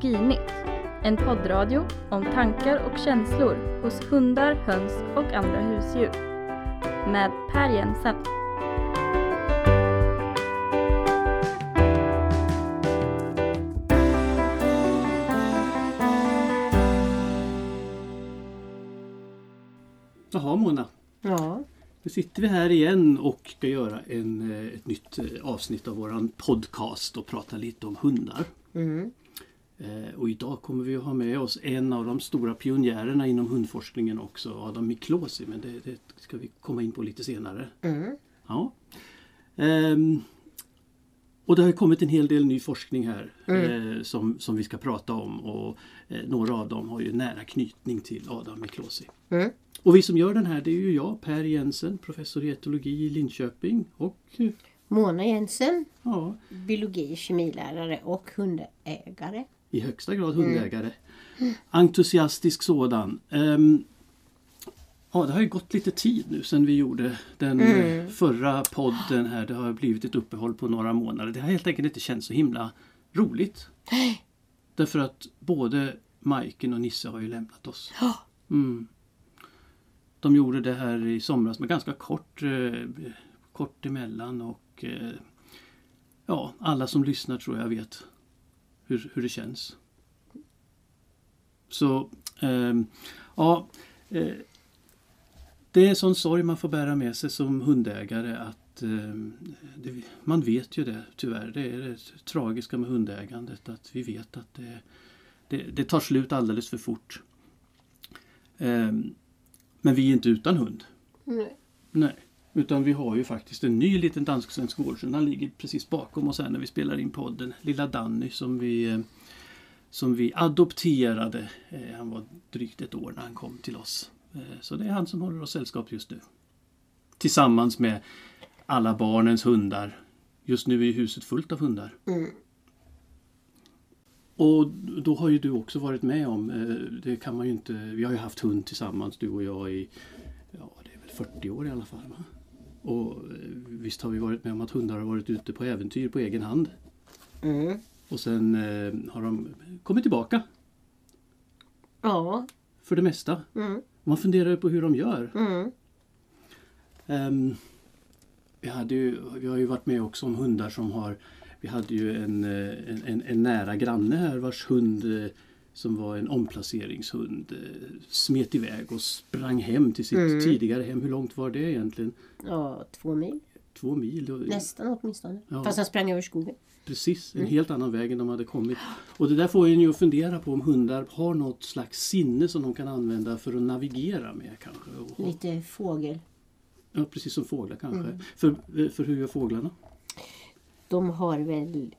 Etologinytt, en poddradio om tankar och känslor hos hundar, höns och andra husdjur. Med Per Jensen. Jaha Mona, Ja. nu sitter vi här igen och ska göra en, eh, ett nytt eh, avsnitt av våran podcast och prata lite om hundar. Mm. Eh, Och idag kommer vi att ha med oss en av de stora pionjärerna inom hundforskningen också, Adam Miklosi, men det, det ska vi komma in på lite senare. Mm. Ja. Ehm, och det har kommit en hel del ny forskning här eh, som, som vi ska prata om och eh, några av dem har ju nära knytning till Adam Miklosi. Mm. Och vi som gör den här det är ju jag, Per Jensen, professor i etologi i Linköping och eh, Mona Jensen, ja, biologi, kemilärare och hundägare. I högsta grad hundägare. Entusiastisk sådan. Ehm, ja, det har ju gått lite tid nu sedan vi gjorde den eh, förra podden här. Det har blivit ett uppehåll på några månader. Det har helt enkelt inte känts så himla roligt. Därför att både Majken och Nisse har ju lämnat oss. Ja. Mm. De gjorde det här i somras med ganska kort, eh, kort emellan och eh, ja, alla som lyssnar tror jag vet hur, hur det känns. Så ehm, ja, eh, det är en sån sorg man får bära med sig som hundägare att ehm, det, man vet ju det tyvärr. Det är det tragiska med hundägandet att vi vet att det, det, det tar slut alldeles för fort. Ehm, men vi är inte utan hund. Nej. Nej. Utan vi har ju faktiskt en ny liten dansk-svensk gårdshund. Han ligger precis bakom oss här när vi spelar in podden. Lilla Danny som vi, eh, som vi adopterade. Eh, Han var drygt ett år när han kom till oss. Eh, Så det är han som håller oss sällskap just nu. Tillsammans med alla barnens hundar. Just nu är huset fullt av hundar. Mm. Och då har ju du också varit med om, det kan man ju inte, vi har ju haft hund tillsammans du och jag i, ja det är väl 40 år i alla fall. Va? Och eh, visst har vi varit med om att hundar har varit ute på äventyr på egen hand. Mm. Och sen eh, har de kommit tillbaka Ja. för det mesta. Mm. Man funderar ju på hur de gör. Mm. Ehm, vi, hade ju, vi har ju varit med också om hundar som har Vi hade ju en, eh, en, en, en nära granne här vars hund eh, som var en omplaceringshund eh, smet iväg och sprang hem till sitt Mm. tidigare hem. Hur långt var det egentligen? ja, två mil. Två mil? Nästan åtminstone. Ja. Fast han sprang över skogen. Precis, Mm. en helt annan väg än de hade kommit. Och det där får en ju att fundera på om hundar har något slags sinne som de kan använda för att navigera med kanske. Och, Lite fågel. ja, precis som fåglar kanske. Mm. För, eh, för hur gör fåglarna? De har väl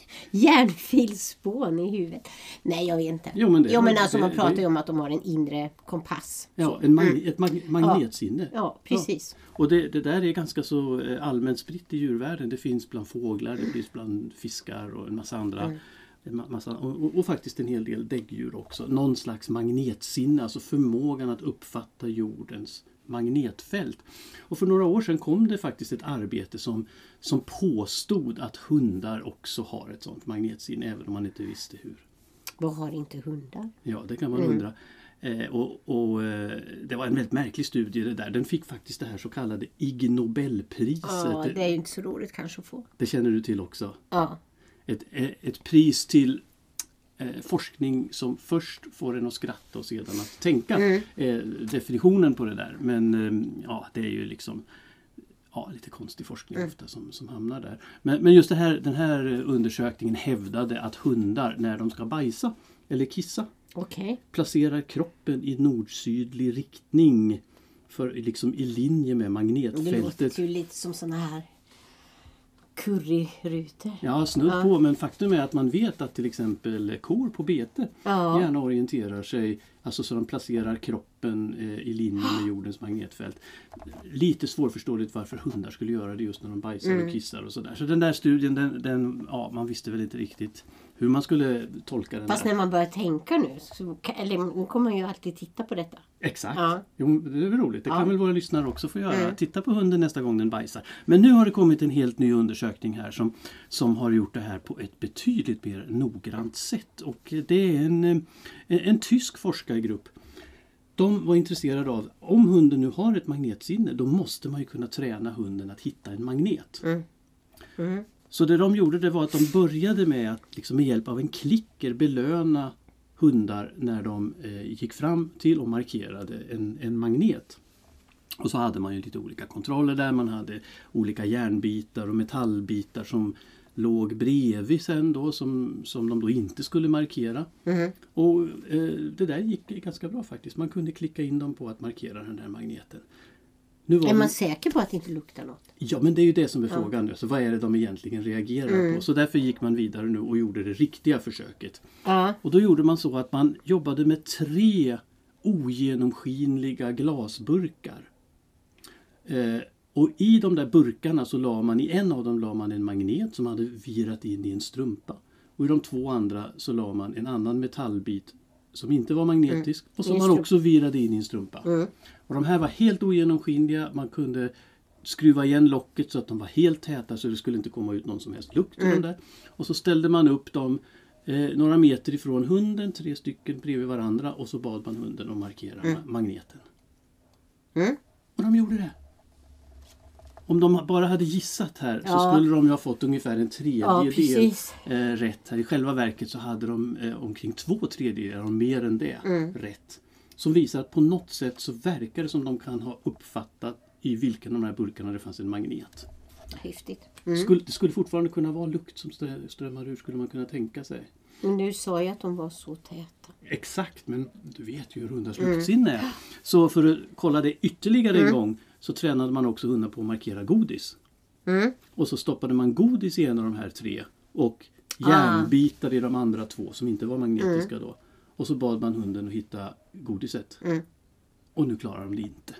järnfilspån i huvudet. Nej, jag vet inte. Jo, men det- jo, men alltså det- man pratar ju om att de har en inre kompass. Ja, en mag- ett mag- magnetsinne. Ja, precis. Och det, det där är ganska så eh, allmänt spritt i djurvärlden. Det finns bland fåglar, det finns bland fiskar och en massa andra. Mm. En ma- massa, och, och, och faktiskt en hel del däggdjur också. Någon slags magnetsinne, alltså förmågan att uppfatta jordens magnetfält. Och för några år sedan kom det faktiskt ett arbete som, som påstod att hundar också har ett sånt magnetsinne, även om man inte visste hur. Vad har inte hundar? Ja, det kan man Mm. undra. Eh, och, och, eh, det var en väldigt märklig studie det där. Den fick faktiskt det här så kallade Ig Nobelpriset. Ja, det, det är ju inte så roligt kanske att få. det känner du till också. Ja. Ett, eh, ett pris till eh, forskning som först får en att skratta och sedan att tänka. Mm. Eh, definitionen på det där. Men eh, ja, det är ju liksom ja, lite konstig forskning Mm. ofta som, som hamnar där. Men, men just det här, den här undersökningen hävdade att hundar när de ska bajsa eller kissa Okej. placerar kroppen i nord-sydlig riktning. För liksom i linje med Det magnetfältet. låter ju lite som såna här curryrutor. Ja, snudd Ja. på. Men faktum är att man vet att till exempel kor på bete Ja. gärna orienterar sig Alltså så de placerar kroppen eh, i linje med jordens magnetfält. Lite svårförståeligt varför hundar skulle göra det just när de bajsar Mm. och kissar och sådär. Så den där studien, den, den, ja, man visste väl inte riktigt hur man skulle tolka den Fast där. när man börjar tänka nu, så, eller nu kommer man ju alltid titta på detta. Exakt. Ja. Jo, det är väl roligt. Det kan Ja. väl våra lyssnare också få göra. Mm. Titta på hunden nästa gång den bajsar. Men nu har det kommit en helt ny undersökning här som, som har gjort det här på ett betydligt mer noggrant sätt. Och det är en, en, en tysk forskargrupp. De var intresserade av, om hunden nu har ett magnetsinne, då måste man ju kunna träna hunden att hitta en magnet. Mm. Mm. Så det de gjorde det var att de började med att liksom med hjälp av en klicker belöna hundar när de eh, gick fram till och markerade en, en magnet. Och så hade man ju lite olika kontroller där. Man hade olika järnbitar och metallbitar som låg bredvid sen då som, som de då inte skulle markera. Mm. Och eh, det där gick ganska bra faktiskt. Man kunde klicka in dem på att markera den här magneten. Nu Är de- man säker på att det inte luktar något? Ja men det är ju det som är frågan nu. Så vad är det de egentligen reagerar Mm. på? Så därför gick man vidare nu och gjorde det riktiga försöket. Och då gjorde man så att man jobbade med tre ogenomskinliga glasburkar. Eh, och i de där burkarna så la man i en av dem la man en magnet som hade virat in i en strumpa. Och i de två andra så la man en annan metallbit som inte var magnetisk och I som man också virade in i en strumpa. Mm. Och de här var helt ogenomskinliga. Man kunde skruva igen locket så att de var helt täta så det skulle inte komma ut någon som helst lukt Mm. där. Och så ställde man upp dem eh, några meter ifrån hunden, tre stycken bredvid varandra och så bad man hunden att markera Mm. ma- magneten. Mm. Och de gjorde det. Om de bara hade gissat här så Ja. skulle de ju ha fått ungefär en Ja, tredjedel precis. eh, rätt. Här. I själva verket så hade de eh, omkring två tredjedelar och mer än det Mm. rätt. Som visar att på något sätt så verkar det som de kan ha uppfattat i vilken av de här burkarna det fanns en magnet. Häftigt. Mm. Skulle, det skulle fortfarande kunna vara lukt som strö- strömmar ur skulle man kunna tänka sig. Men du sa ju att de var så täta. Exakt, men du vet ju hur hundars Mm. luktsinne är. Så för att kolla det ytterligare en Mm. gång så tränade man också hundar på att markera godis. Mm. Och så stoppade man godis i en av de här tre och Ah. järnbitar i de andra två som inte var magnetiska då. Och så bad man hunden att hitta godiset. Mm. Och nu klarar de det inte.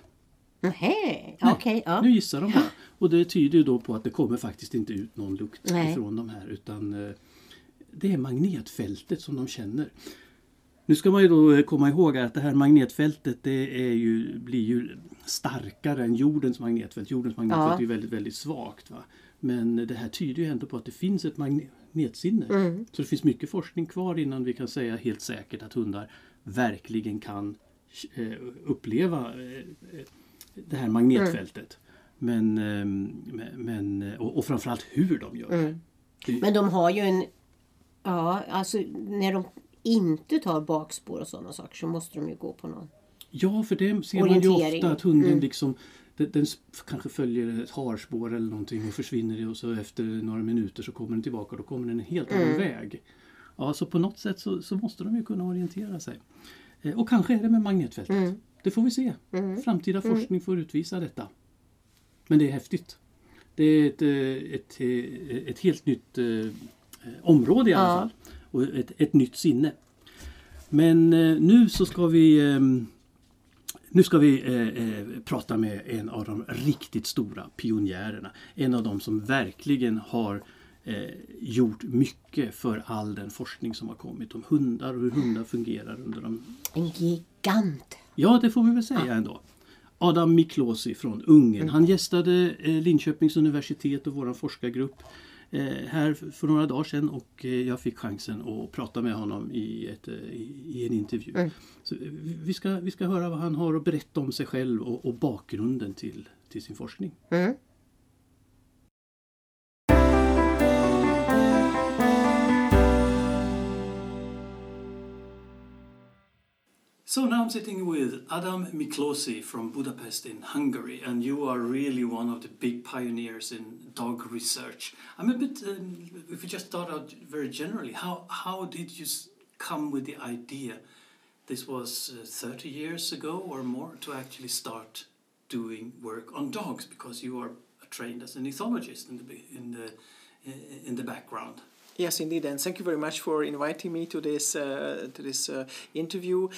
Nej, okej. ja. Nu gissar de bara. Och det tyder ju då på att det kommer faktiskt inte ut någon lukt Nej. ifrån de här utan eh, det är magnetfältet som de känner. Nu ska man ju då eh, komma ihåg att det här magnetfältet det är ju, blir ju starkare än jordens magnetfält. Jordens magnetfält Ja. är väldigt, väldigt svagt. Va? Men det här tyder ju ändå på att det finns ett magnetsinne. Mm. Så det finns mycket forskning kvar innan vi kan säga helt säkert att hundar verkligen kan eh, uppleva eh, eh, det här magnetfältet. Men, ehm, men, men och, och framförallt hur de gör det. Mm. Det- Men de har ju en... Ja, alltså när de inte tar bakspår och sådana saker så måste de ju gå på någon. Ja, för det ser man ju ofta att hunden Mm. liksom den, den kanske följer ett harspår eller någonting och försvinner och så efter några minuter så kommer den tillbaka och då kommer den en helt annan Mm. väg. Ja, så på något sätt så, så måste de ju kunna orientera sig. Eh, och kanske är det med magnetfältet. Mm. Det får vi se. Mm. Framtida Mm. forskning får utvisa detta. Men det är häftigt. Det är ett, eh, ett, eh, ett helt nytt eh, område i alla Ja. fall. Och ett, ett nytt sinne. Men eh, nu så ska vi ehm, nu ska vi eh, eh, prata med en av de riktigt stora pionjärerna. En av de som verkligen har eh, gjort mycket för all den forskning som har kommit om hundar och hur hundar fungerar under de En gigant. Ja, det får vi väl säga ändå. Adam Miklosi från Ungern. Han gästade eh, Linköpings universitet och vår forskargrupp här f- för några dagar sedan och eh, jag fick chansen att prata med honom i, ett, eh, i, en intervju. Mm. Eh, vi, ska, vi ska höra vad han har att berätta om sig själv och, och bakgrunden till, till sin forskning. Mm. So now I'm sitting with Adam Miklosi from Budapest in Hungary, and you are really one of the big pioneers in dog research. I'm a bit, um, if we just start out very generally, how, how did you come with the idea? This was uh, 30 years ago or more to actually start doing work on dogs because you are trained as an ethologist in the, in the, in the background. Yes, indeed, and thank you very much for inviting me to this uh, to this uh, interview.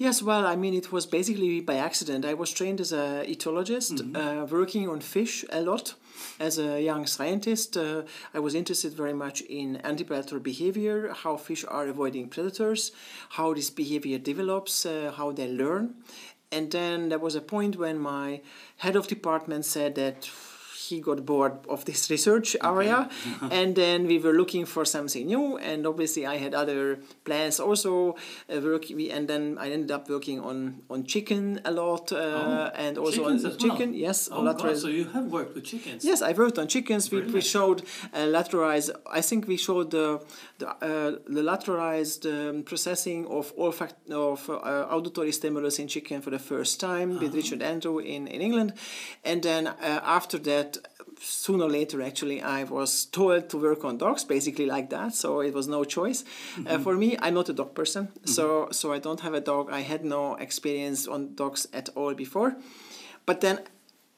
Yes, well, I mean, it was basically by accident. I was trained as a etologist, uh, working on fish a lot. As a young scientist, uh, I was interested very much in antipredatory behavior, how fish are avoiding predators, how this behavior develops, uh, how they learn. And then there was a point when my head of department said that he got bored of this research area and then we were looking for something new and obviously i had other plans also uh, work we, and then i ended up working on on chicken a lot uh, Oh, and also on well? chicken yes Oh, God, so you have worked with chickens? Yes, I worked on chickens. We, we showed uh, lateralized. I think we showed the the, uh, the lateralized um, processing of olfact of uh, auditory stimulus in chicken for the first time with Richard Andrew in, in England, and then uh, after that. Sooner or later, actually, I was told to work on dogs, basically like that. So it was no choice uh, for me. I'm not a dog person, so so I don't have a dog. I had no experience on dogs at all before, but then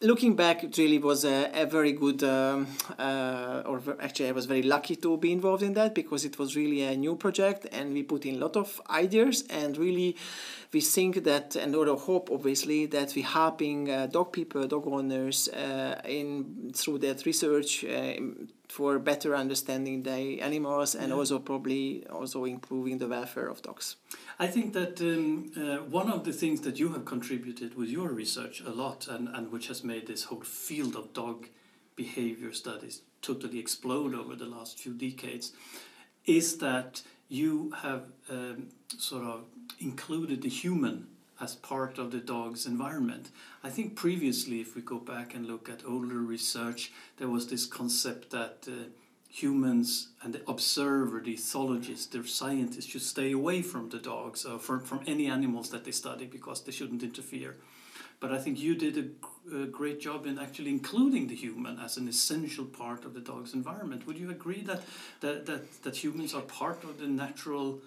looking back, it really was a, a very good, um, uh, or actually, I was very lucky to be involved in that because it was really a new project and we put in a lot of ideas and really we think that, and or hope obviously, that we're helping uh, dog people, dog owners uh, in through that research. Uh, for better understanding the animals and also probably also improving the welfare of dogs. I think that um, uh, one of the things that you have contributed with your research a lot, and, and which has made this whole field of dog behavior studies totally explode over the last few decades, is that you have um, sort of included the human as part of the dog's environment. I think previously, if we go back and look at older research, there was this concept that uh, humans and the observer, the ethologist, the scientist should stay away from the dogs or from, from any animals that they study because they shouldn't interfere. But I think you did a great job in actually including the human as an essential part of the dog's environment. Would you agree that, that, that, that humans are part of the natural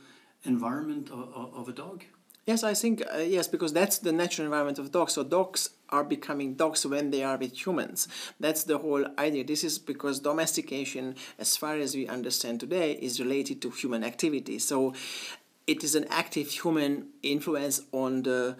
environment of, of, a dog? Yes, I think uh, yes, because that's the natural environment of dogs. So dogs are becoming dogs when they are with humans. That's the whole idea. This is because domestication, as far as we understand today, is related to human activity. So it is an active human influence on the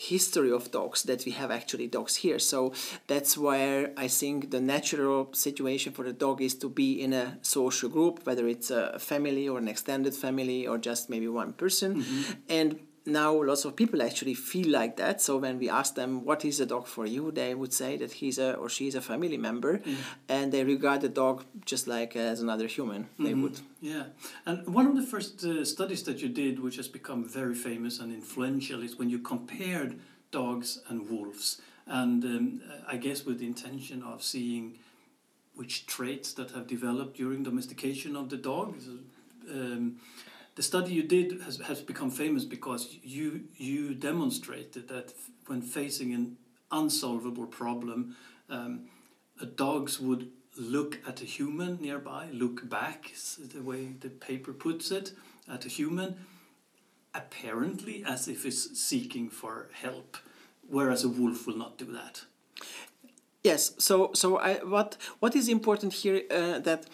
history of dogs that we have actually dogs here. So that's where I think the natural situation for the dog is to be in a social group, whether it's a family or an extended family or just maybe one person. Mm-hmm. And now lots of people actually feel like that. So when we ask them what is a dog for you, they would say that he's a or she's a family member, and they regard the dog just like as another human. They would. Yeah, and one of the first uh, studies that you did, which has become very famous and influential, is when you compared dogs and wolves, and um, I guess with the intention of seeing which traits that have developed during domestication of the dog. Um, the study you did has, has become famous because you you demonstrated that when facing an unsolvable problem, um, dogs would look at a human nearby, look back, the way the paper puts it, at a human, apparently as if it's seeking for help, whereas a wolf will not do that. Yes. So so I what what is important here uh, that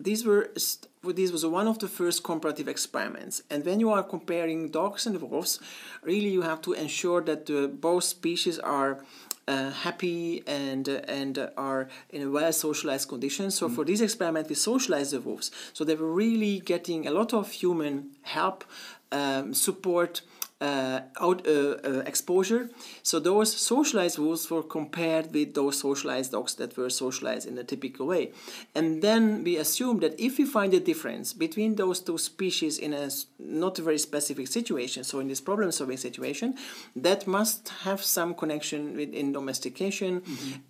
these were st- this was one of the first comparative experiments, and when you are comparing dogs and wolves, really you have to ensure that uh, both species are. Uh, happy and uh, and uh, are in a well socialized condition. So for this experiment, we socialized the wolves. So they were really getting a lot of human help, um, support, out, uh, uh, exposure. So those socialized wolves were compared with those socialized dogs that were socialized in a typical way. And then we assume that if we find a difference between those two species in a not very specific situation, so in this problem-solving situation, that must have some connection with in domestication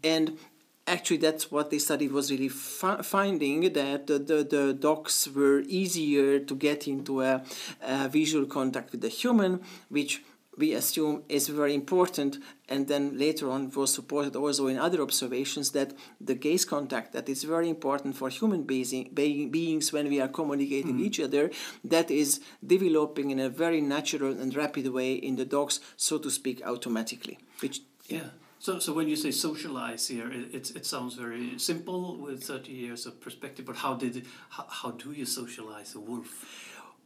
and actually that's what they studied was really fi- finding that the, the, the dogs were easier to get into a, a visual contact with the human which we assume is very important and then later on was supported also in other observations that the gaze contact that is very important for human being, being, beings when we are communicating with each other that is developing in a very natural and rapid way in the dogs so to speak automatically which Yeah. So, so when you say socialize here, it, it, it sounds very simple with 30 years of perspective, but how did it, how, how do you socialize a wolf?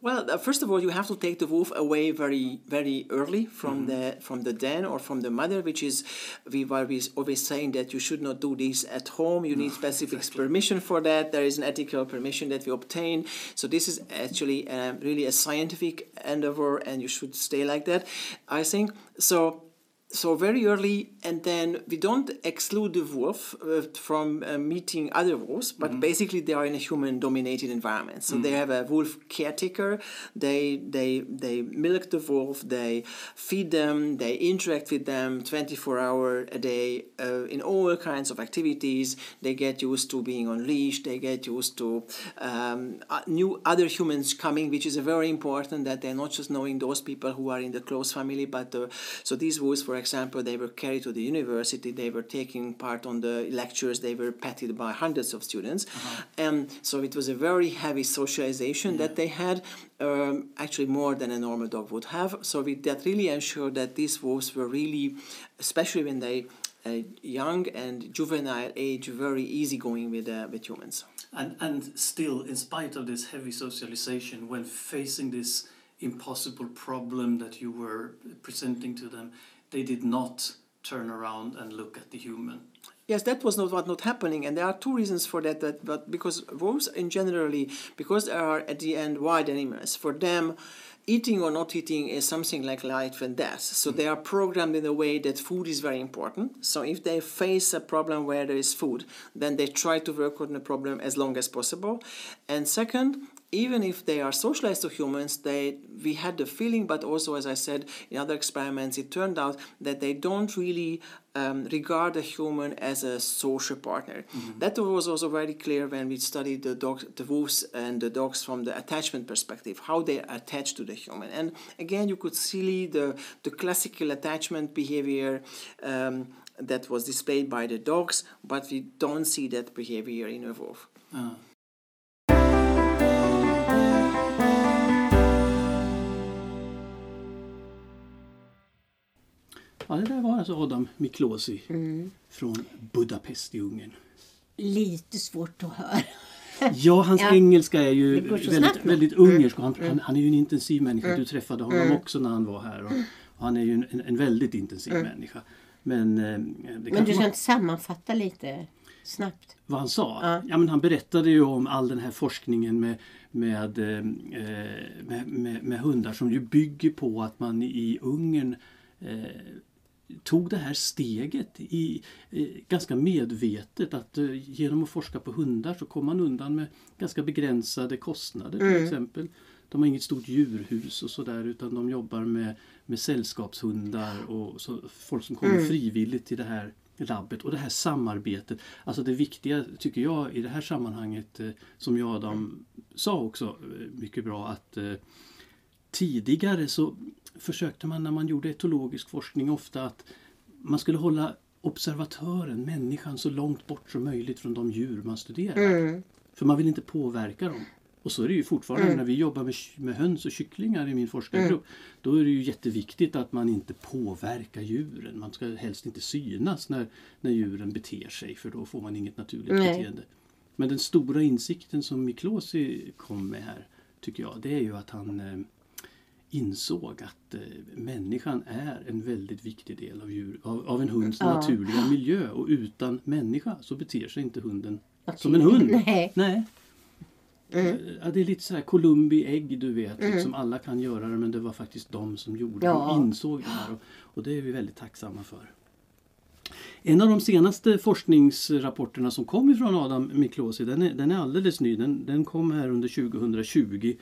Well, uh, first of all, you have to take the wolf away very, very early from the from the den or from the mother, which is we were we always saying that you should not do this at home. You need specific permission for that. There is an ethical permission that we obtain. So this is actually um, really a scientific endeavor, and you should stay like that. I think so so very early, and then we don't exclude the wolf uh, from uh, meeting other wolves, but basically they are in a human-dominated environment. So they have a wolf caretaker. They they they milk the wolf. They feed them. They interact with them 24 hour a day uh, in all kinds of activities. They get used to being on leash. They get used to um, uh, new other humans coming, which is very important that they're not just knowing those people who are in the close family, but uh, so these wolves, for example, they were carried to the university. They were taking part on the lectures. They were petted by hundreds of students, and so it was a very heavy socialization that they had. Um, actually, more than a normal dog would have. So we, that really ensured that these wolves were really, especially when they uh, young and juvenile age, very easygoing with uh, with humans. And, and still, in spite of this heavy socialization, when facing this impossible problem that you were presenting to them, they did not turn around and look at the human. Yes, that was not what not happening, and there are two reasons for that. That but because wolves in generally, because they are at the end wild animals, for them, eating or not eating is something like life and death. So mm. they are programmed in a way that food is very important. So if they face a problem where there is food, then they try to work on the problem as long as possible. And second, even if they are socialized to humans, they we had the feeling, but also as I said in other experiments, it turned out that they don't really um, regard a human as a social partner. That was also very clear when we studied the dogs, the wolves and the dogs from the attachment perspective, how they attach to the human. And again, you could see the the classical attachment behavior. Um, that was displayed by the dogs, but we don't see that behavior in a wolf. Ja. Ja, det där var alltså Adam Miklosi från Budapest i Ungern. Lite svårt att höra. Ja, hans Ja. engelska är ju väldigt, väldigt ungersk. Han, han, han är ju en intensiv människa. Du träffade honom också när han var här. Och, och han är ju en, en väldigt intensiv människa. Men, eh, Men du ska man- inte sammanfatta lite snabbt? vad han sa? Ja. Ja. men han berättade ju om all den här forskningen med, med, eh, med, med, med hundar som ju bygger på att man i Ungern eh, tog det här steget i, eh, ganska medvetet att eh, genom att forska på hundar så kom man undan med ganska begränsade kostnader till exempel. De har inget stort djurhus och sådär utan de jobbar med, med sällskapshundar och så, folk som kommer frivilligt till det här labbet och det här samarbetet. Alltså det viktiga tycker jag i det här sammanhanget eh, som jag Adam sa också eh, mycket bra att eh, tidigare så försökte man när man gjorde etologisk forskning ofta att man skulle hålla observatören, människan, så långt bort som möjligt från de djur man studerar. För man vill inte påverka dem. Och så är det ju fortfarande när vi jobbar med, med höns och kycklingar i min forskargrupp. Då är det ju jätteviktigt att man inte påverkar djuren. Man ska helst inte synas när, när djuren beter sig för då får man inget naturligt Nej. beteende. Men den stora insikten som Miklosi kom med här tycker jag, det är ju att han eh, insåg att eh, människan är en väldigt viktig del av, djur, av, av en hunds Ja. naturliga miljö och utan människa så beter sig inte hunden som en hund. Nej. Nej. Ja, det är lite så här Columbi ägg du vet. Liksom alla kan göra det men det var faktiskt de som gjorde Ja. och insåg det här. Och, och det är vi väldigt tacksamma för. En av de senaste forskningsrapporterna som kom ifrån Adam Miklosi, den är, den är alldeles ny. Den, den kom här under 2020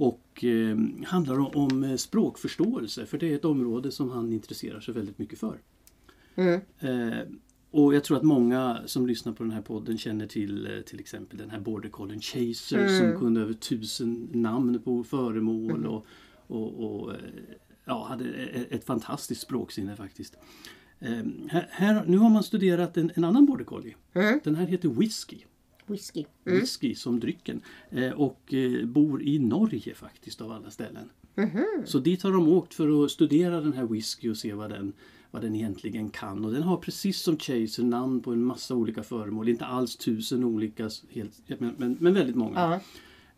och eh, handlar om, eh, språkförståelse för det är ett område som han intresserar sig väldigt mycket för. Eh, och jag tror att många som lyssnar på den här podden känner till till exempel den här border collien Chaser som kunde över tusen namn på föremål och, och, och eh, ja, hade e- ett fantastiskt språksinne faktiskt. Eh, här, nu har man studerat en, en annan border collie. Den här heter Whisky. Whisky. Whisky som drycken. Eh, och eh, bor i Norge faktiskt av alla ställen. Så dit har de åkt för att studera den här whisky och se vad den, vad den egentligen kan. Och den har precis som Chaser namn på en massa olika föremål. Inte alls tusen olika, helt, men, men, men väldigt många. Ja.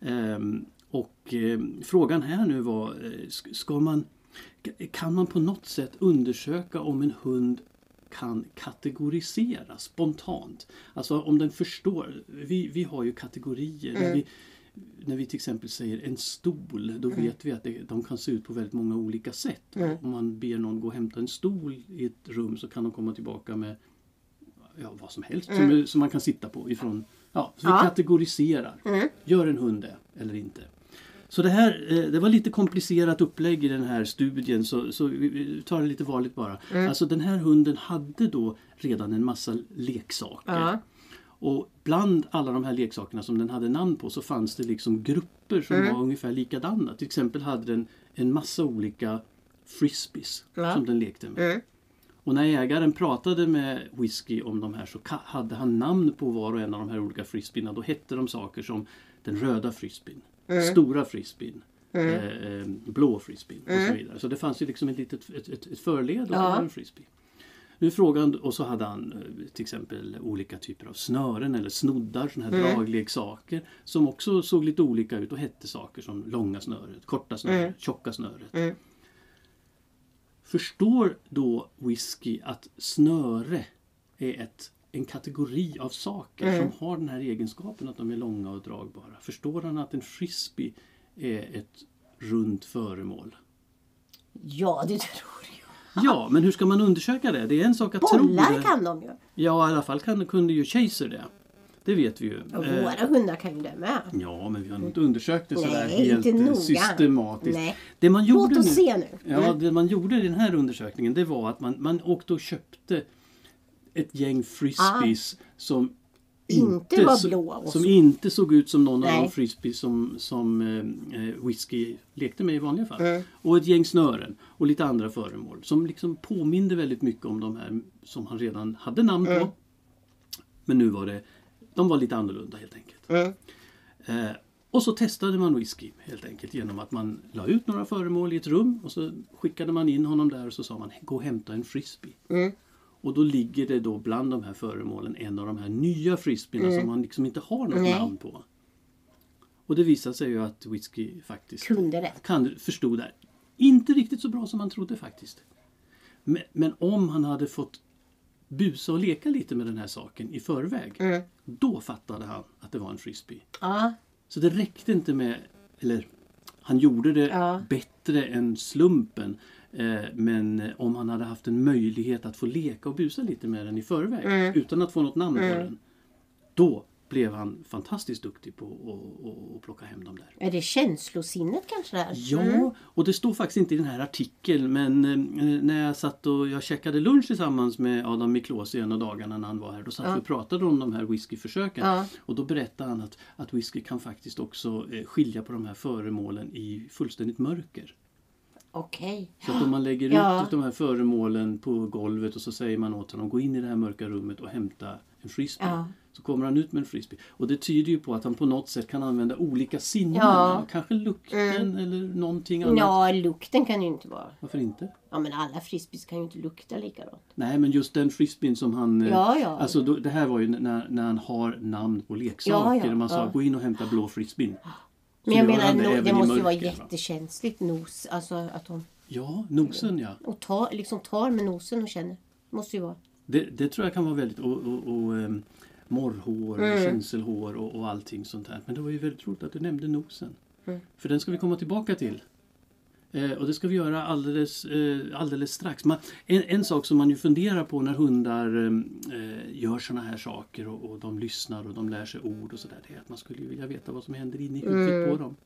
Ehm, Och eh, frågan här nu var, sk- ska man, kan man på något sätt undersöka om en hund kan kategorisera spontant? Alltså om den förstår. Vi, vi har ju kategorier. När, vi, när vi till exempel säger en stol, då vet vi att det, de kan se ut på väldigt många olika sätt. Om man ber någon gå och hämta en stol i ett rum så kan de komma tillbaka med ja, vad som helst som, är- som man kan sitta på. Ifrån, ja, så vi Ja. kategoriserar. Gör en hund det eller inte? Så det här eh, det var lite komplicerat upplägg i den här studien så, så vi- tar det lite varligt bara. Alltså den här hunden hade då redan en massa leksaker. Ja. Och bland alla de här leksakerna som den hade namn på så fanns det liksom grupper som Mm. var ungefär likadana. Till exempel hade den en massa olika frisbees Ja. som den lekte med. Mm. Och när ägaren pratade med Whisky om de här så hade han namn på var och en av de här olika frisbeerna. Då hette de saker som den röda frisbeen, Mm. stora frisbeen, eh, eh, blå frisbeen och så vidare. Så det fanns ju liksom ett litet ett, ett, ett förled och Mm. Ja. en frisbee. Nu frågan, och så hade han eh, till exempel olika typer av snören eller snoddar, såna här Mm. dragleksaker som också såg lite olika ut och hette saker som långa snöret, korta snöret, Mm. tjocka snöret. Mm. Förstår då Whisky att snöre är ett, en kategori av saker Mm. som har den här egenskapen att de är långa och dragbara? Förstår han att en frisbee är ett runt föremål? Ja, det tror jag. Ja, men hur ska man undersöka det? Det är en sak att tro Bollar det. kan de ju. Ja, i alla fall kan, kunde ju Chaser det. Det vet vi ju. Och Eh, våra hundar kan ju det med. Ja, men vi har inte undersökt det sådär Nej, helt inte eh, noga. systematiskt. Nej. Det man gjorde Låt oss nu, se nu. Ja, Mm. det man gjorde i den här undersökningen det var att man, man åkte och köpte ett gäng frisbees som Ah. Inte var så- blå och Som inte såg ut som någon av Nej. de frisbees som, som eh, eh, Whisky lekte med i vanliga fall. Mm. Och ett gäng snören och lite andra föremål som liksom påminde väldigt mycket om de här som han redan hade namn på. Mm. Men nu var det, de var lite annorlunda helt enkelt. Mm. Eh, och så testade man whisky helt enkelt genom att man la ut några föremål i ett rum och så skickade man in honom där och så sa man gå och hämta en frisbee. Mm. Och då ligger det då bland de här föremålen en av de här nya frisbeerna som man liksom inte har något Mm. Nej. namn på. Och det visade sig ju att whisky faktiskt Kunde det. kan, förstod det. Inte riktigt så bra som man trodde faktiskt. Men, men om han hade fått busa och leka lite med den här saken i förväg. Mm. Då fattade han att det var en frisbee. Ja, Så det räckte inte med, eller han gjorde det Ja. bättre än slumpen. Eh, men eh, om han hade haft en möjlighet att få leka och busa lite med den i förväg Mm. utan att få något namn på den. Då blev han fantastiskt duktig på att- plocka hem dem där. är det känslosinnet kanske där? Ja, Mm. och det står faktiskt inte i den här artikeln men eh, när jag satt och jag käkade lunch tillsammans med Adam Miklosi en av dagarna när han var här. Då satt vi och pratade om de här whiskyförsöken. Ja. Och då berättade han att, att whisky kan faktiskt också skilja på de här föremålen i fullständigt mörker. Okej. Så att om man lägger Ja. ut de här föremålen på golvet och så säger man åt honom gå in i det här mörka rummet och hämta en frisbee. Ja. Så kommer han ut med en frisbee. Och det tyder ju på att han på något sätt kan använda olika sinnen. Ja. Mm. Kanske lukten eller någonting annat. Ja, lukten kan ju inte vara... Varför inte? Ja, men alla frisbees kan ju inte lukta likadant. Nej men just den frisbeen som han... eh, Ja, ja. Alltså då, det här var ju när, när han har namn på leksaker. Ja, ja, man sa gå in och hämta blå frisbeen. Men jag menar, no, det måste ju vara jättekänsligt nos. Alltså att de... Ja, nosen ja. Och tar, liksom tar med nosen och känner. Måste ju vara. Det, det tror jag kan vara väldigt... Och, och, och um, morrhår, Mm. känselhår och, och allting sånt här. Men det var ju väldigt roligt att du nämnde nosen. Mm. För den ska vi komma tillbaka till. Eh, och det ska vi göra alldeles, eh, alldeles strax. Man, en, en sak som man ju funderar på när hundar eh, gör såna här saker och, och de lyssnar och de lär sig ord och sådär. Det är att man skulle ju vilja veta vad som händer inne i huvudet på dem.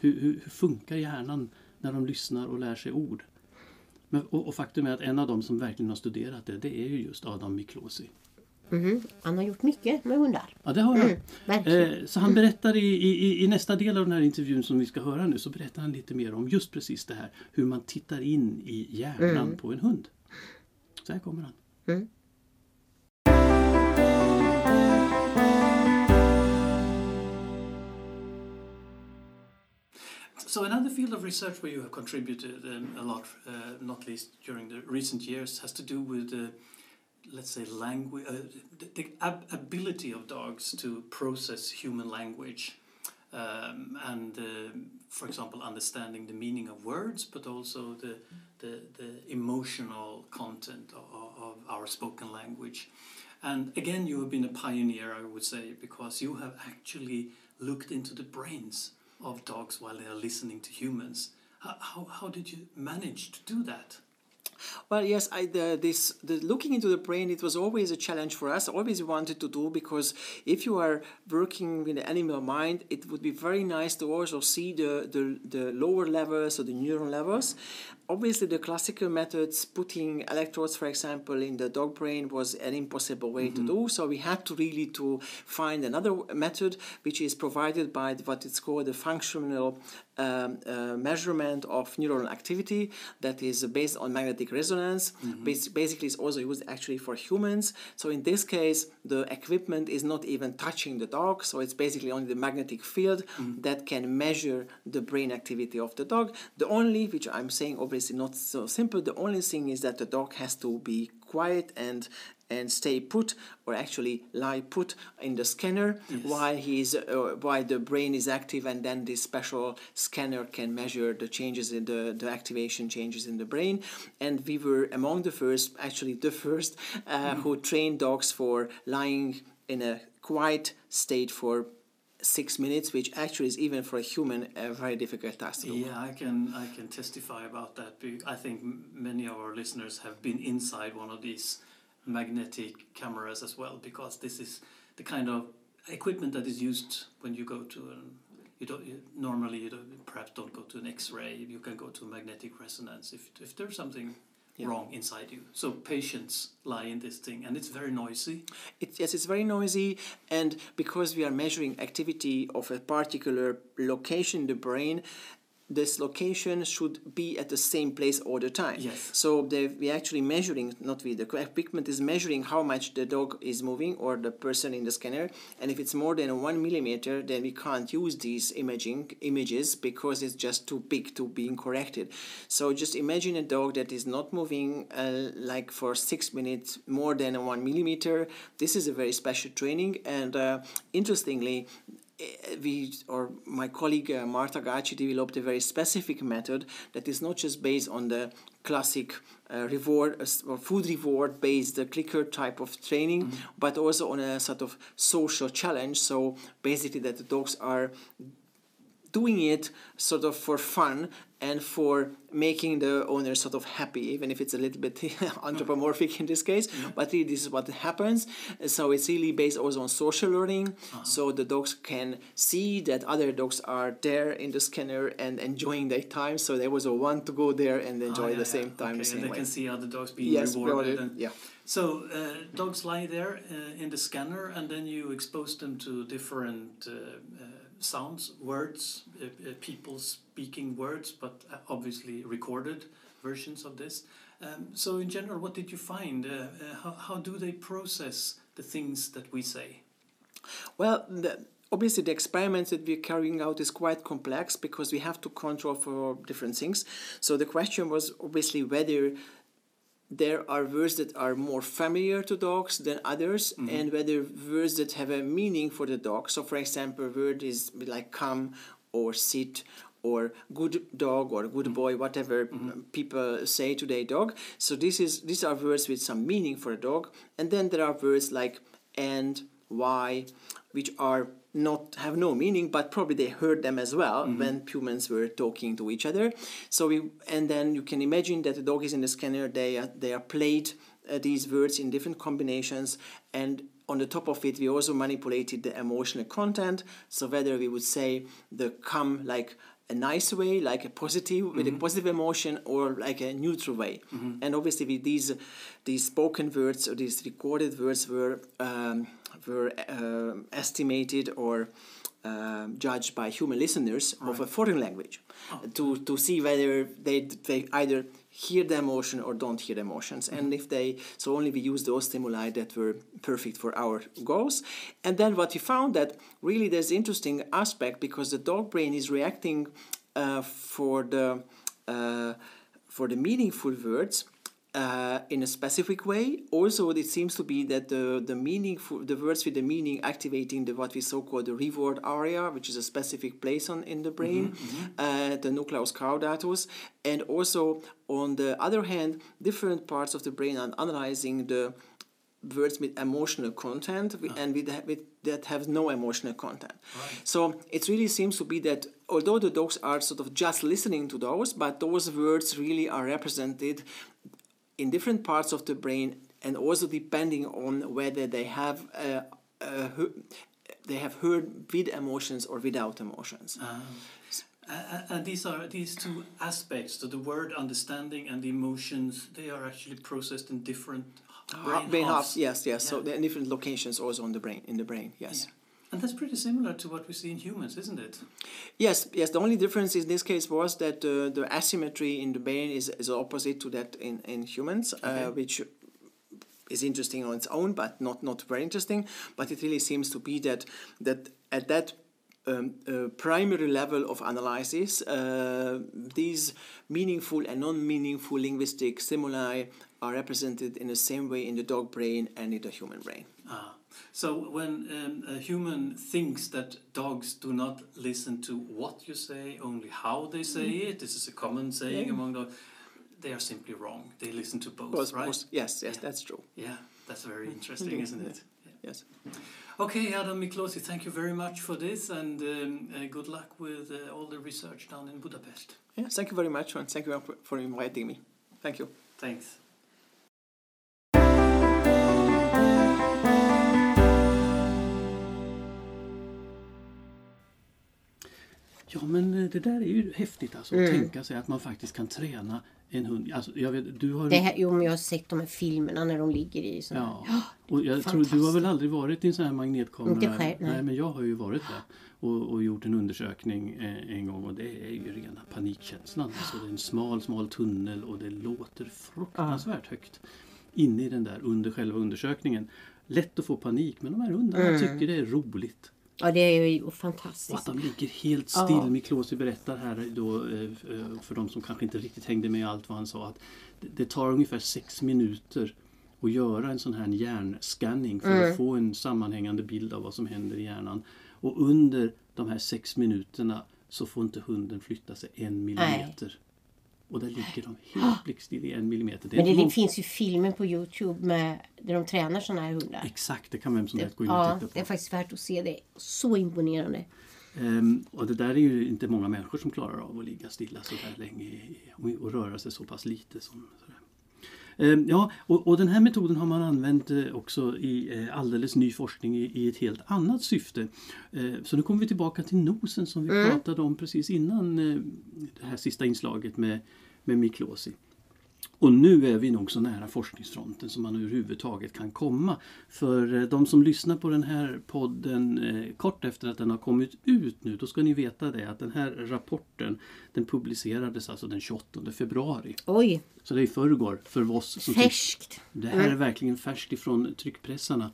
Hur, hur, hur funkar hjärnan när de lyssnar och lär sig ord? Men, och, och faktum är att en av dem som verkligen har studerat det, det är ju just Adam Miklosi. Mhm. Han har gjort mycket med hundar. Ja, det har han. Mm. Eh, så han berättar i, i, i nästa del av den här intervjun som vi ska höra nu så berättar han lite mer om just precis det här hur man tittar in i hjärnan på en hund. Så här kommer han. Mm. So another field of research where you have contributed um, a lot, uh, not least during the recent years, has to do with, uh, let's say, language, uh, the, ab- ability of dogs to process human language. um, and, uh, for example, understanding the meaning of words, but also the, the, the emotional content of, of our spoken language. And again, you have been a pioneer, I would say, because you have actually looked into the brains of dogs while they are listening to humans. How, how, how did you manage to do that? Well, yes, I, the, this the looking into the brain it was always a challenge for us. Always wanted to do because if you are working with the animal mind, it would be very nice to also see the the, the lower levels or the neuron levels. Obviously, the classical methods, putting electrodes, for example, in the dog brain, was an impossible way mm-hmm. to do. So we had to really to find another method, which is provided by what is called the functional um, uh, measurement of neural activity that is based on magnetic resonance. Mm-hmm. Bas- basically, it's also used actually for humans. So in this case, the equipment is not even touching the dog. So it's basically only the magnetic field mm-hmm. that can measure the brain activity of the dog. The only, which I'm saying obviously not so simple, the only thing is that the dog has to be quiet and and stay put or actually lie put in the scanner yes. while he's uh, while the brain is active and then this special scanner can measure the changes in the, the activation changes in the brain and we were among the first actually the first uh, mm. who trained dogs for lying in a quiet state for six minutes, which actually is even for a human a very difficult task. Yeah, I can I can testify about that. I think many of our listeners have been inside one of these magnetic cameras as well because this is the kind of equipment that is used when you go to an you don't you, normally you don't, perhaps don't go to an X-ray. You can go to magnetic resonance if if there's something yeah. wrong inside you. So patients lie in this thing, and it's very noisy. It, yes, it's very noisy, and because we are measuring activity of a particular location in the brain, this location should be at the same place all the time. Yes. So we're actually measuring, not with the equipment is measuring how much the dog is moving or the person in the scanner. And if it's more than one millimeter, then we can't use these imaging images because it's just too big to be corrected. So just imagine a dog that is not moving uh, like for six minutes more than one millimeter. This is a very special training. And uh, interestingly, we or my colleague uh, Marta Gacci developed a very specific method that is not just based on the classic uh, reward uh, or food reward based uh, clicker type of training, mm-hmm. but also on a sort of social challenge. So basically, that the dogs are doing it sort of for fun and for making the owner sort of happy, even if it's a little bit anthropomorphic in this case. Mm-hmm. But really, this is what happens. So it's really based also on social learning. Uh-huh. So the dogs can see that other dogs are there in the scanner and enjoying their time. So there was a want to go there and enjoy oh, yeah, the same yeah. time. Okay, the same and they way. can see other dogs being yes, rewarded. And, yeah. So uh, dogs lie there uh, in the scanner, and then you expose them to different uh, uh, sounds, words, uh, uh, people speaking words, but uh, obviously recorded versions of this. Um, so, in general, what did you find? how, how do they process the things that we say? Well, the, obviously the experiments that we're carrying out is quite complex because we have to control for different things so the question was obviously whether there are words that are more familiar to dogs than others mm-hmm. and whether words that have a meaning for the dog so for example word is like come or sit or good dog or good mm-hmm. boy whatever mm-hmm. people say to their dog so this is these are words with some meaning for a dog and then there are words like and why which are not have no meaning but probably they heard them as well mm-hmm. when humans were talking to each other so we and then you can imagine that the dog is in the scanner they are they are played uh, these words in different combinations and on the top of it we also manipulated the emotional content so whether we would say the come like a nice way, like a positive mm-hmm. with a mm-hmm. positive emotion, or like a neutral way. Mm-hmm. And obviously, with these these spoken words or these recorded words were um, were uh, estimated or uh, judged by human listeners right. of a foreign language oh. to, to see whether they, they either hear the emotion or don't hear the emotions mm-hmm. and if they so only we use those stimuli that were perfect for our goals and then what we found that really there's interesting aspect because the dog brain is reacting uh, for the uh, for the meaningful words uh, in a specific way. Also, it seems to be that the the meaning for the words with the meaning activating the what we so call the reward area, which is a specific place on in the brain, uh, the nucleus caudatus, and also on the other hand, different parts of the brain are analyzing the words with emotional content wi- and with, with that have no emotional content. So it really seems to be that although the dogs are sort of just listening to those, but those words really are represented in different parts of the brain and also depending on whether they have uh, uh, he- they have heard with emotions or without emotions. Uh, and these are these two aspects, so the word understanding and the emotions, they are actually processed in different brain, brain halves. halves, yes, yes. So Yeah. there are different locations also on the brain in the brain, yes. And that's pretty similar to what we see in humans, isn't it? Yes, yes. The only difference in this case was that uh, the asymmetry in the brain is, is opposite to that in, in humans, Okay. uh, which is interesting on its own, but not, not very interesting. But it really seems to be that that at that um, uh, primary level of analysis, uh, these meaningful and non-meaningful linguistic stimuli are represented in the same way in the dog brain and in the human brain. Ah. So when um, a human thinks that dogs do not listen to what you say, only how they say it, this is a common saying Yeah. among dogs, they are simply wrong. They listen to both, Both- right? both- yes, yes, Yeah. that's true. Yeah, that's very interesting, isn't it? Yeah. Yes. Okay, Adam Miklosi, thank you very much for this and um, uh, good luck with uh, all the research down in Budapest. Yeah, thank you very much, and thank you for inviting me. Thank you. Thanks. Ja, men eh, det där är ju häftigt alltså. Att tänka sig att man faktiskt kan träna en hund. Alltså, jag vet, du har... Det här, jo, men jag har sett de här filmerna när de ligger i såna Ja. Och jag tror, du har väl aldrig varit i en sån här magnetkamera? Inte själv, nej. men jag har ju varit där och, och gjort en undersökning eh, en gång och det är ju rena panikkänslan. Alltså, det är en smal, smal tunnel och det låter fruktansvärt högt inne i den där under själva undersökningen. Lätt att få panik men de här hundarna Mm. tycker det är roligt. Ja, det är ju Och att fantastiskt. de ligger helt still. Ja. Miklosi berättar här då, eh, för de som kanske inte riktigt hängde med allt vad han sa att det- tar ungefär sex minuter att göra en sån här hjärnscanning för Mm. att få en sammanhängande bild av vad som händer i hjärnan. Och under de här sex minuterna så får inte hunden flytta sig en millimeter. Och där ligger de helt blickstill i en millimeter. Det Men det, det finns ju filmer på Youtube med, där de tränar såna här hundar. Exakt, det kan vem som helst gå in och Ja, titta på. det är faktiskt värt att se. Det så imponerande. Ehm, och det där är ju inte många människor som klarar av att ligga stilla så där länge och, och röra sig så pass lite. Som, sådär. Ehm, ja, och, och den här metoden har man använt eh, också i eh, alldeles ny forskning i, i ett helt annat syfte. Ehm, så nu kommer vi tillbaka till nosen som vi pratade om precis innan eh, det här sista inslaget med, med Miklosi. Och nu är vi nog så nära forskningsfronten som man överhuvudtaget kan komma. För eh, de som lyssnar på den här podden eh, kort efter att den har kommit ut nu, då ska ni veta det att den här rapporten den publicerades alltså den 28 februari. Oj, Så det är i förrgår för oss som färskt. det här är verkligen färskt ifrån tryckpressarna.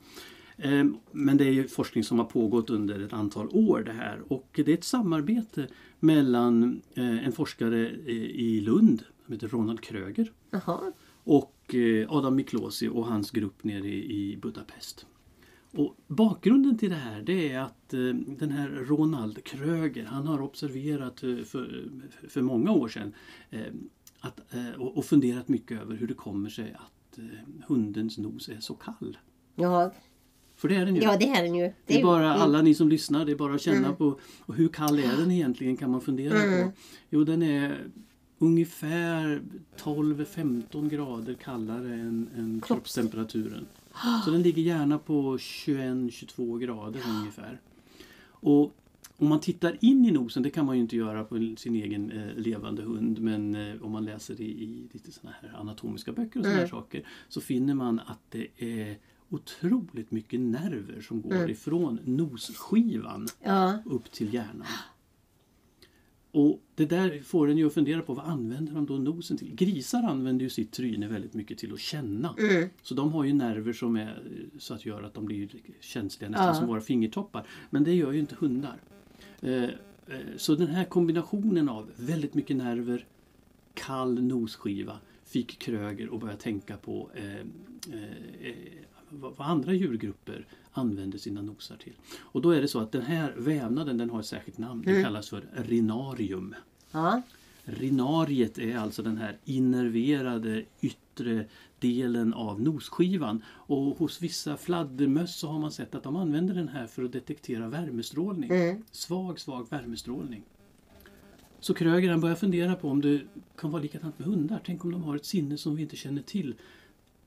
Ehm, Men det är ju forskning som har pågått under ett antal år det här och det är ett samarbete mellan eh, en forskare eh, i Lund som heter Ronald Kröger Jaha. och eh, Adam Miklosi och hans grupp nere i Budapest. Och bakgrunden till det här det är att eh, den här Ronald Kröger han har observerat eh, för, för många år sedan att, och, funderat mycket över hur det kommer sig att hundens nos är så kall. Ja, För det är den ju. ja, det är den ju. Det är bara mm. alla ni som lyssnar, det är bara att känna på och hur kall är den egentligen kan man fundera Mm. på. Jo den är ungefär 12-15 grader kallare än, än kroppstemperaturen. Så den ligger gärna på 21-22 grader ungefär. Och om man tittar in i nosen, det kan man ju inte göra på sin egen eh, levande hund, men eh, om man läser i, i lite såna här anatomiska böcker och såna här saker så finner man att det är otroligt mycket nerver som går ifrån nosskivan Ja, upp till hjärnan. Och det där får en ju att fundera på vad använder de då nosen till? Grisar använder ju sitt tryne väldigt mycket till att känna. Så de har ju nerver som är eh, så att göra att de blir känsliga nästan Ja. som våra fingertoppar. Men det gör ju inte hundar. Eh, eh, Så den här kombinationen av väldigt mycket nerver, kall nosskiva fick Kröger att börja tänka på eh, eh, vad andra djurgrupper använder sina nosar till. Och då är det så att den här vävnaden den har ett särskilt namn. Den kallas för rinarium. Ja. Rinariet är alltså den här innerverade yttre delen av nosskivan. Och hos vissa fladdermöss så har man sett att de använder den här för att detektera värmestrålning. Svag, svag värmestrålning. Så Kröger han börjar fundera på om det kan vara likadant med hundar. Tänk om de har ett sinne som vi inte känner till.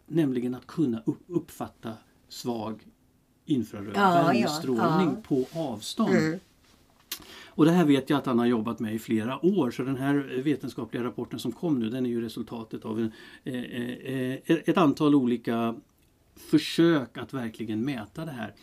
Nämligen att kunna upp- uppfatta svag infraröd Ja, ja, värmestrålning ja. på avstånd. Och det här vet jag att han har jobbat med i flera år så den här vetenskapliga rapporten som kom nu den är ju resultatet av en, eh, eh, eh, ett antal olika försök att verkligen mäta det här.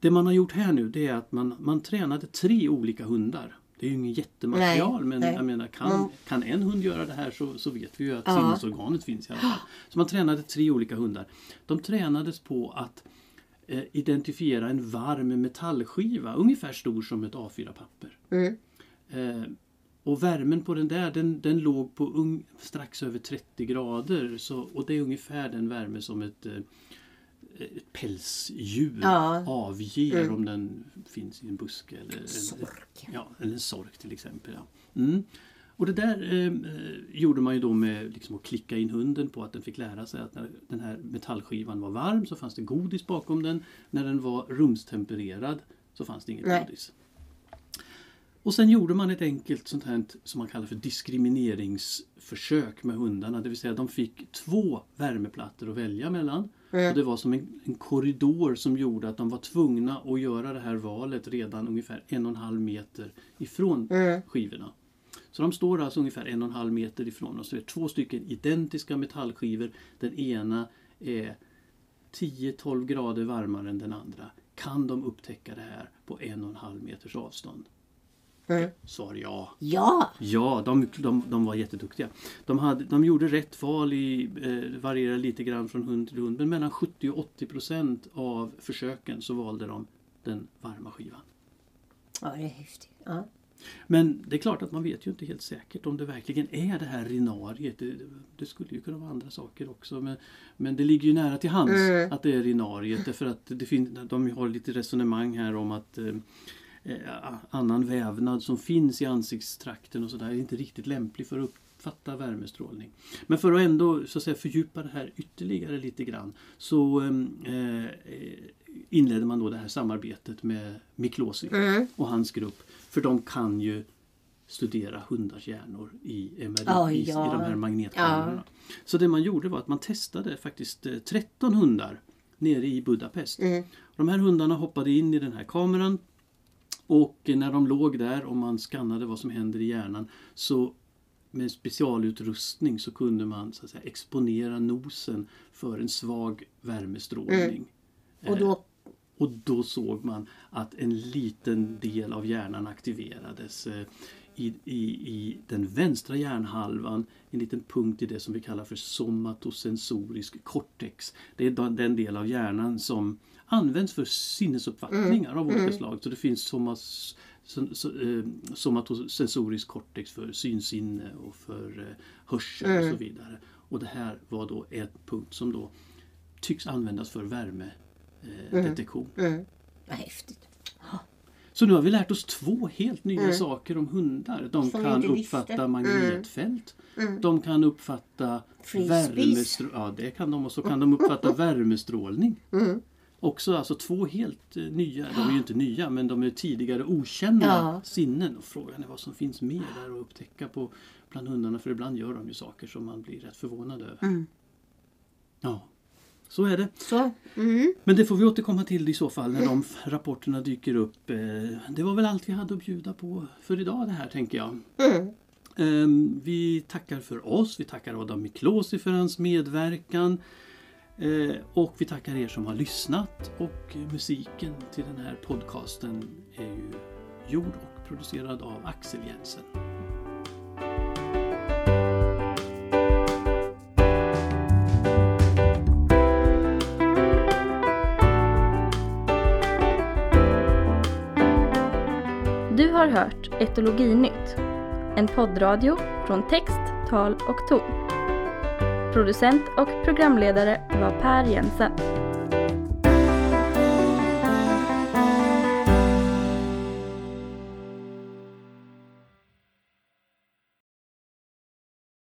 Det man har gjort här nu det är att man, man tränade tre olika hundar. Det är ju inget jättematerial Nej, men nej. jag menar kan, Mm. kan en hund göra det här så, så vet vi ju att Ja. sinnesorganet finns i alla fall. Så man tränade tre olika hundar. De tränades på att identifiera en varm metallskiva ungefär stor som ett A4-papper. Mm. Eh, och värmen på den där den, den låg på ung, strax över 30 grader. Så, och det är ungefär den värme som ett, eh, ett pälsdjur Ja. avger Mm. om den finns i en buske. Eller, Sork. ja, eller en sork till exempel. Ja. Mm. Och det där eh, eh, gjorde man ju då med liksom, att klicka in hunden på att den fick lära sig att när den här metallskivan var varm så fanns det godis bakom den. När den var rumstempererad så fanns det inget Nej. godis. Och sen gjorde man ett enkelt sånt här som man kallar för diskrimineringsförsök med hundarna. Det vill säga de fick två värmeplattor att välja mellan. Mm. Och det var som en, en korridor som gjorde att de var tvungna att göra det här valet redan ungefär en och en halv meter ifrån Mm. skivorna. Så de står alltså ungefär en och en halv meter ifrån oss. Det är två stycken identiska metallskivor. Den ena är 10-12 grader varmare än den andra. Kan de upptäcka det här på en och en halv meters avstånd? Mm. Svar ja. Ja! Ja, de, de, de var jätteduktiga. De, hade, de gjorde rätt val, i, eh, varierar lite grann från hund till hund, men mellan 70 och 80 procent av försöken så valde de den varma skivan. Ja, det är häftigt. Ja. Men det är klart att man vet ju inte helt säkert om det verkligen är det här rinariet. Det, det skulle ju kunna vara andra saker också. Men, men det ligger ju nära till hands Mm. att det är rinariet. Därför att det fin, de har lite resonemang här om att eh, eh, annan vävnad som finns i ansiktstrakten och sådär är inte riktigt lämplig för att uppfatta värmestrålning. Men för att ändå så att säga, fördjupa det här ytterligare lite grann så eh, eh, inledde man då det här samarbetet med Miklosi Mm. och hans grupp. För de kan ju studera hundars hjärnor i MRI, Ja, i, ja. i de här magnetkamerorna. Så det man gjorde var att man testade faktiskt eh, 13 hundar nere i Budapest. Mm. De här hundarna hoppade in i den här kameran och när de låg där och man skannade vad som händer i hjärnan så med specialutrustning så kunde man så att säga, exponera nosen för en svag värmestrålning. Och då... Och då såg man att en liten del av hjärnan aktiverades eh, i, i, i den vänstra hjärnhalvan, en liten punkt i det som vi kallar för somatosensorisk cortex. Det är den- del av hjärnan som används för sinnesuppfattningar av olika slag. Så det finns somas, so, so, eh, somatosensorisk cortex för synsinne och för eh, hörsel och så vidare. Och det här var då en punkt som då tycks användas för värmedetektion. Eh, detektion. Mm. Vad häftigt. Så nu har vi lärt oss två helt nya Mm. saker om hundar. De Som kan inte visste. uppfatta magnetfält. Mm. De kan uppfatta värmestrålning. Ja, det kan de. Och så kan de uppfatta värmestrålning. Mm. Också alltså två helt eh, nya, de är ju inte nya men de är tidigare okända Ja. sinnen. Och frågan är vad som finns mer där att upptäcka på bland hundarna för ibland gör de ju saker som man blir rätt förvånad över. Mm. Ja, så är det. Så. Mm. Men det får vi återkomma till i så fall när de rapporterna dyker upp. Eh, Det var väl allt vi hade att bjuda på för idag det här tänker jag. Mm. Ehm, Vi tackar för oss, vi tackar Adam Miklosi för hans medverkan. Eh, och vi tackar er som har lyssnat och musiken till den här podcasten är ju gjord och producerad av Axel Jensen. Du har hört Etologinytt, en poddradio från text, tal och ton. Producent och programledare var Per Jensen.